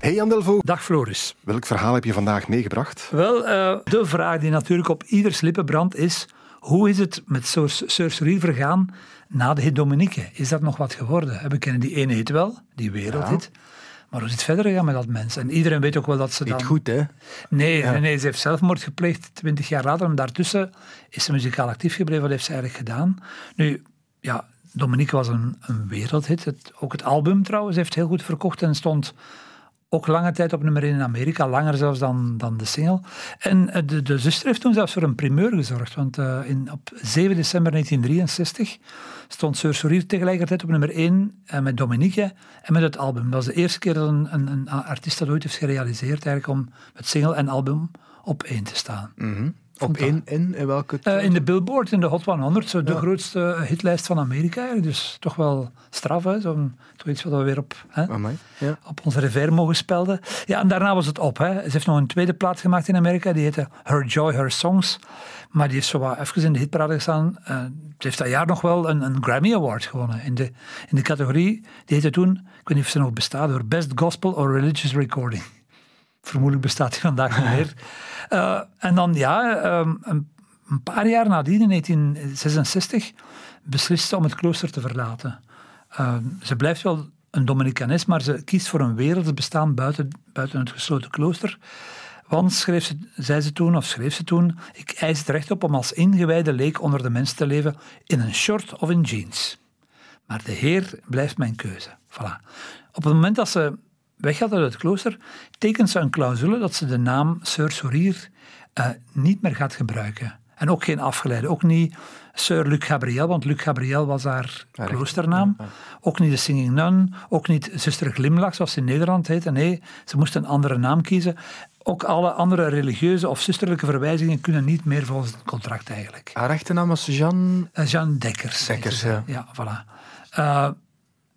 Hey Jan Delvaux. Dag Floris. Welk verhaal heb je vandaag meegebracht? Wel, uh, de vraag die natuurlijk op ieders lippen brandt is... Hoe is het met Sir Cyril vergaan na de hit Dominique? Is dat nog wat geworden? We kennen die ene hit wel, die wereldhit. Ja. Maar hoe is het verder gegaan met dat mens? En iedereen weet ook wel dat ze dan... Niet goed, hè? Nee, nee, ze heeft zelfmoord gepleegd twintig jaar later. En daartussen is ze muzikaal actief gebleven. Wat heeft ze eigenlijk gedaan? Nu, ja, Dominique was een, een wereldhit. Het, ook het album trouwens heeft heel goed verkocht en stond ook lange tijd op nummer 1 in Amerika, langer zelfs dan, dan de single. En eh, de, de zuster heeft toen zelfs voor een primeur gezorgd, want uh, in, op 7 december 1963 stond Sir Sourier tegelijkertijd op nummer 1 uh, eh, met Dominique en met het album. Dat was de eerste keer dat een, een, een artiest dat ooit heeft gerealiseerd eigenlijk om met single en album op één te staan. -hmm. Op één in, in welke? Uh, in de Billboard, in de Hot 100, zo de grootste hitlijst van Amerika. Dus toch wel straf, hè? Zo, toch iets wat we weer op, hè? Ja. op onze revers mogen spelden. Ja, en daarna was het op. Hè? Ze heeft nog een tweede plaat gemaakt in Amerika, die heette Her Joy, Her Songs. Maar die heeft zo wat even in de hitparade gestaan. Uh, ze heeft dat jaar nog wel een, een, Grammy Award gewonnen. In de, in de categorie, die heette toen, ik weet niet of ze nog bestaat, door Best Gospel or Religious Recording. Vermoedelijk bestaat die vandaag niet meer. Uh, en dan, ja, um, een, een, paar jaar nadien, in 1966, beslist ze om het klooster te verlaten. Uh, ze blijft wel een Dominicanes, maar ze kiest voor een werelds bestaan buiten, buiten het gesloten klooster. Want, schreef ze, zei ze toen, of schreef ze toen, ik eis het recht op om als ingewijde leek onder de mensen te leven in een short of in jeans. Maar de Heer blijft mijn keuze. Voilà. Op het moment dat ze weggaat uit het klooster, tekent ze een clausule dat ze de naam Sir Sourier uh, niet meer gaat gebruiken. En ook geen afgeleide. Ook niet Sir Luc Gabriel, want Luc Gabriel was haar kloosternaam. Ook niet de Singing Nun, ook niet Zuster Glimlach, zoals ze in Nederland heette. Nee, ze moest een andere naam kiezen. Ook alle andere religieuze of zusterlijke verwijzingen kunnen niet meer volgens het contract eigenlijk. Haar echte naam was Jean... Uh, Jean Dekkers. Dekkers, ja. Ja, voilà. Uh,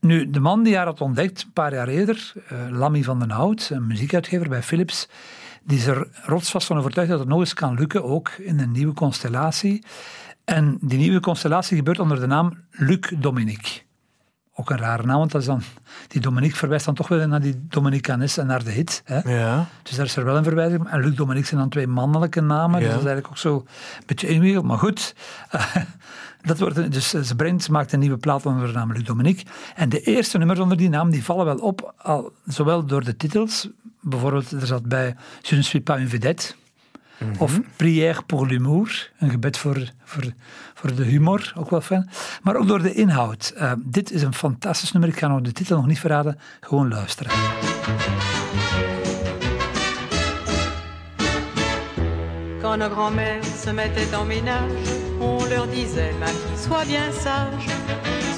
nu, de man die haar had ontdekt, een paar jaar eerder, uh, Lammy van den Hout, een muziekuitgever bij Philips, die is er rotsvast van overtuigd dat het nog eens kan lukken, ook in een nieuwe constellatie. En die nieuwe constellatie gebeurt onder de naam Luc Dominique. Ook een rare naam, want dat is dan, die Dominique verwijst dan toch wel naar die Dominicanes en naar de hit. Hè? Ja. Dus daar is er wel een verwijzing. En Luc Dominique zijn dan twee mannelijke namen, dus dat is eigenlijk ook zo een beetje ingewikkeld. Maar goed, Dat wordt, dus ze brengt, maakt een nieuwe plaat onder de naam Luc Dominique. En de eerste nummers onder die naam die vallen wel op, al, zowel door de titels, bijvoorbeeld er zat bij Je ne suis pas une vedette, mm of Prière pour l'humour, een gebed voor, voor, voor de humor, ook wel fijn. Maar ook door de inhoud. Uh, dit is een fantastisch nummer, ik ga nog de titel nog niet verraden, gewoon luisteren. Quand nos grands-mères se mettaient en ménage on leur disait, ma fille, sois bien sage,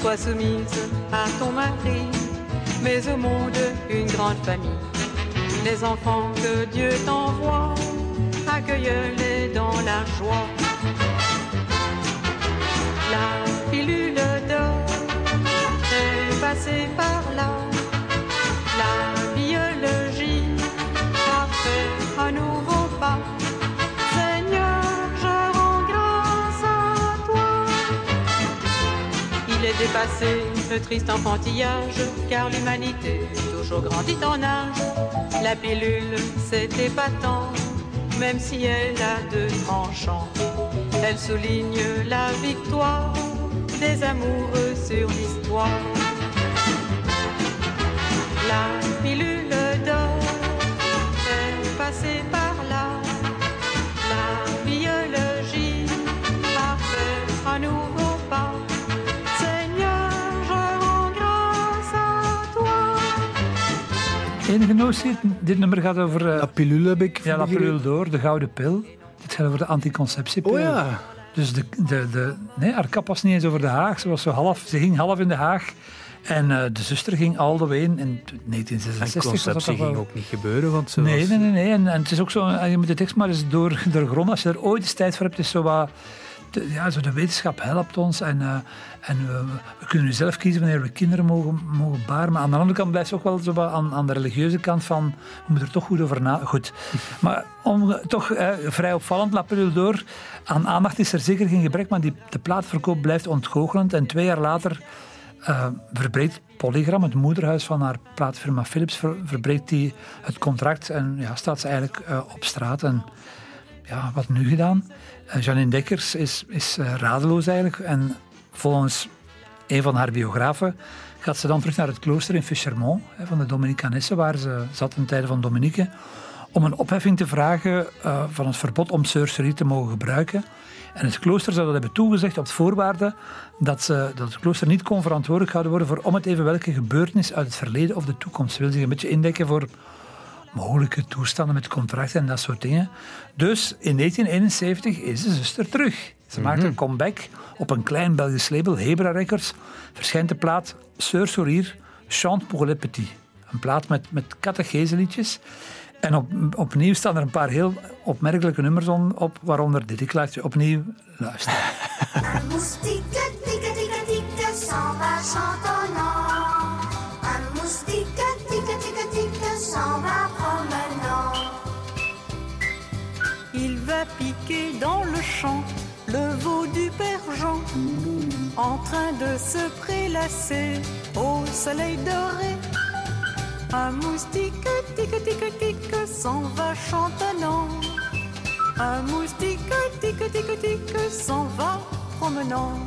sois soumise à ton mari, mais au monde une grande famille. Les enfants que Dieu t'envoie, accueille-les dans la joie. La pilule d'or est passée par là, la biologie a fait un nouveau pas. dépasser le triste enfantillage, car l'humanité toujours grandit en âge. La pilule, c'est épatant, même si elle a deux tranchants. Elle souligne la victoire des amoureux sur l'histoire. La pilule d'or est passée par enige notie? Dit nummer gaat over... Uh, la pilule heb ik... Ja, la pilule door, de gouden pil. Dit gaat over de anticonceptiepil. Oh ja. Dus de, de, de, nee, haar kap was niet eens over de Haag. Ze, was zo half, ze ging half in de Haag. En uh, de zuster ging al de way in 1966. En conceptie ging ook niet gebeuren, want ze nee, was... nee, nee, nee. En, en, het is ook zo, je moet de tekst maar eens door, doorgronden. Als je er ooit eens tijd voor hebt, is zo wat ja, zo de wetenschap helpt ons en, uh, en we, we, kunnen nu zelf kiezen wanneer we kinderen mogen, mogen baren. Maar aan de andere kant blijft het ook wel zo aan, aan de religieuze kant van, we moeten er toch goed over na. Goed. Maar om, toch uh, vrij opvallend, La door. Aan aandacht is er zeker geen gebrek, maar die, de plaatverkoop blijft ontgoochelend. En twee jaar later uh, verbreekt Polygram, het moederhuis van haar plaatfirma Philips, ver, verbreekt die het contract en ja, staat ze eigenlijk uh, op straat. En ja, wat nu gedaan? Uh, Janine Dekkers is, is radeloos eigenlijk. En volgens een van haar biografen gaat ze dan terug naar het klooster in Fischermont van de Dominicanessen, waar ze zat in tijden van Dominique, om een opheffing te vragen van het verbod om sorcerie te mogen gebruiken. En het klooster zou dat hebben toegezegd op voorwaarde dat, ze, dat het klooster niet kon verantwoordelijk gehouden worden voor om het even welke gebeurtenis uit het verleden of de toekomst. Wil zich een beetje indekken voor mogelijke toestanden met contracten en dat soort dingen. Dus in 1971 is de zuster terug. Ze maakt een mhm. comeback op een klein Belgisch label, Hebra Records. Verschijnt de plaat Sœur Sourire, Chante pour les petits. Een plaat met, met catecheseliedjes. En op, opnieuw staan er een paar heel opmerkelijke nummers op, waaronder dit. Ik laat je opnieuw luisteren. train de se prélasser au soleil doré. Un moustique, tic, tic, tic, s'en va chantonnant. Un moustique, tic, tic, tic, s'en va promenant.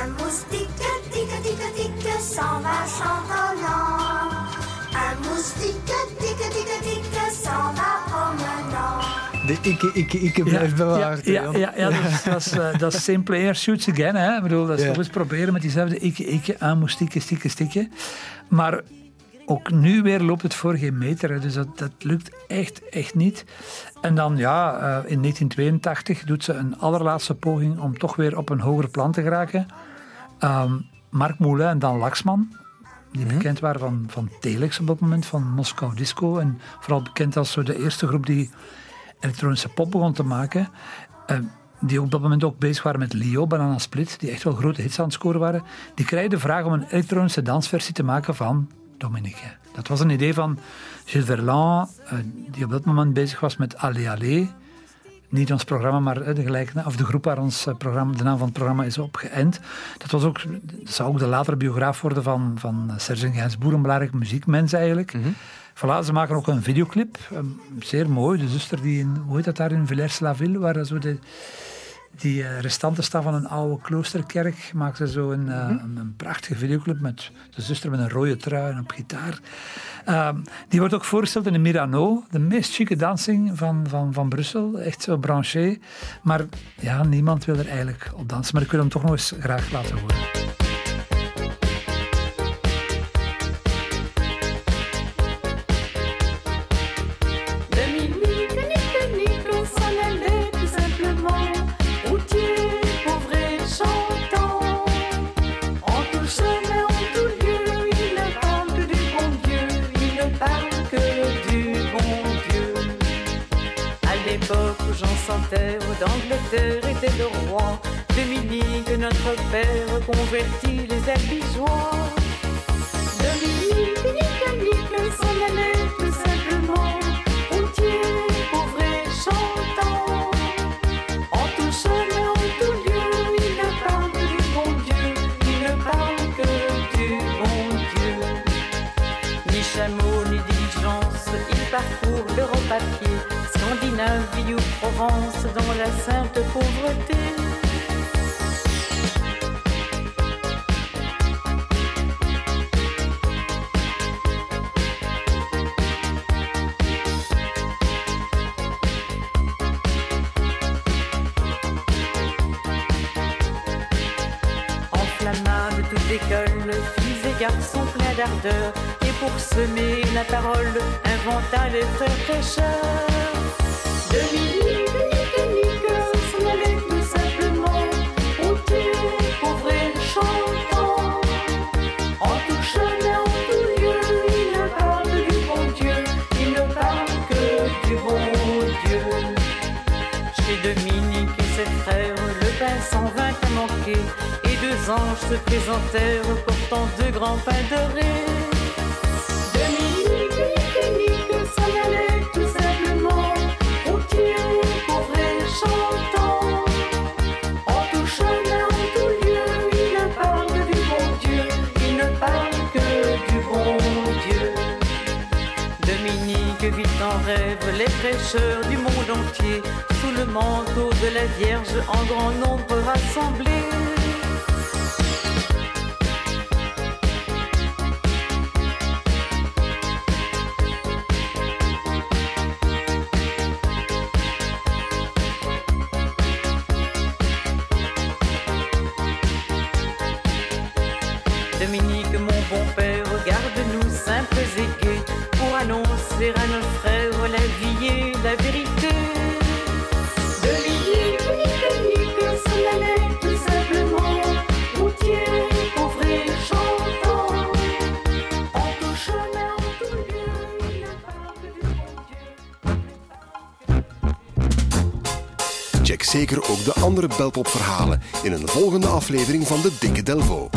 Un moustique, tic, tic, tic, s'en va chantonnant. Un moustique, tic, tic, tic, s'en va promenant. De ikke, ikke, ikke blijft bewaard. Ja, ja, ja, dat, is, uh, dat is same player shoots again. Hè. Ik bedoel, dat is ja. eens proberen met diezelfde ikke, ikke, aan moest stikken, stikken, stikken. Maar ook nu weer loopt het voor geen meter. Hè. Dus dat, dat lukt echt, echt niet. En dan, ja, uh, in 1982 doet ze een allerlaatste poging om toch weer op een hoger plan te geraken. Um, Mark Moulin en Dan Laxman, die mhm. bekend waren van, van Telex op dat moment, van Moskou Disco. En vooral bekend als zo de eerste groep die elektronische pop begon te maken. Uh, die op dat moment ook bezig waren met Leo, Banana Split, die echt wel grote hits aan het scoren waren. Die kregen de vraag om een elektronische dansversie te maken van Dominique. Dat was een idee van Gilles Verlan, uh, die op dat moment bezig was met Allez Allez. Niet ons programma, maar de, gelijke, of de groep waar ons eh, programma, de naam van het programma is op geënt. Dat, was ook, zou ook de latere biograaf worden van, van Serge Gainsbourg, een belangrijk muziekmens eigenlijk. Mm Voilà, ze maken ook een videoclip. Ehm, zeer mooi. De zuster die in, hoe heet dat daar in Villers-la-Ville, waar zo de, die uh, restanten staan van een oude kloosterkerk, maakt ze zo een, uh, een, prachtige videoclip met de zuster met een rode trui en op gitaar. Uh, die wordt ook voorgesteld in de Mirano, de meest chique dansing van, van, van Brussel. Echt zo branché. Maar ja, niemand wil er eigenlijk op dansen. Maar ik wil hem toch nog eens graag laten horen. Dominique, notre père, convertit les albigeois. Dominique, nique, nique, s'en allait tout simplement. Routier, pauvre et chantant. En tout chemin, en tout lieu, il ne parle que du bon Dieu. Il ne parle que du bon Dieu. Ni chameau, ni diligence, il parcourt l'Europe à pied. Scandinavie ou Provence dans la sainte pauvreté. Filles et garçons pleins d'ardeur, et pour semer la parole, inventa les frères prêcheurs. Dominique, nique, nique, s'en allait tout simplement, routier, pauvre et chantant. En tout chemin, en tout lieu, il ne parle du bon Dieu, il ne parle que du bon Dieu. Chez Dominique, 120 à manquer, et deux anges se présentèrent portant deux grands pains dorés. Dominique, Nique, s'en allait tout simplement, routier, pauvre et chantant. En tout chemin, en tout lieu, il ne parle du bon Dieu, il ne parle que du bon Dieu. Dominique vit en rêve les prêcheurs du monde entier sous le manteau de la Vierge en grand nombre rassemblés. Dominique, mon bon père, regarde-nous simples et gais pour annoncer à nos frères la vie et la vérité. Dominique, Nique, Nique, s'en allait tout simplement, routier, pauvre et chantant. En tout chemin, en tout lieu, il parle du bon Dieu. Check zeker ook de andere Belpop-verhalen in een volgende aflevering van de Dikke Delvo.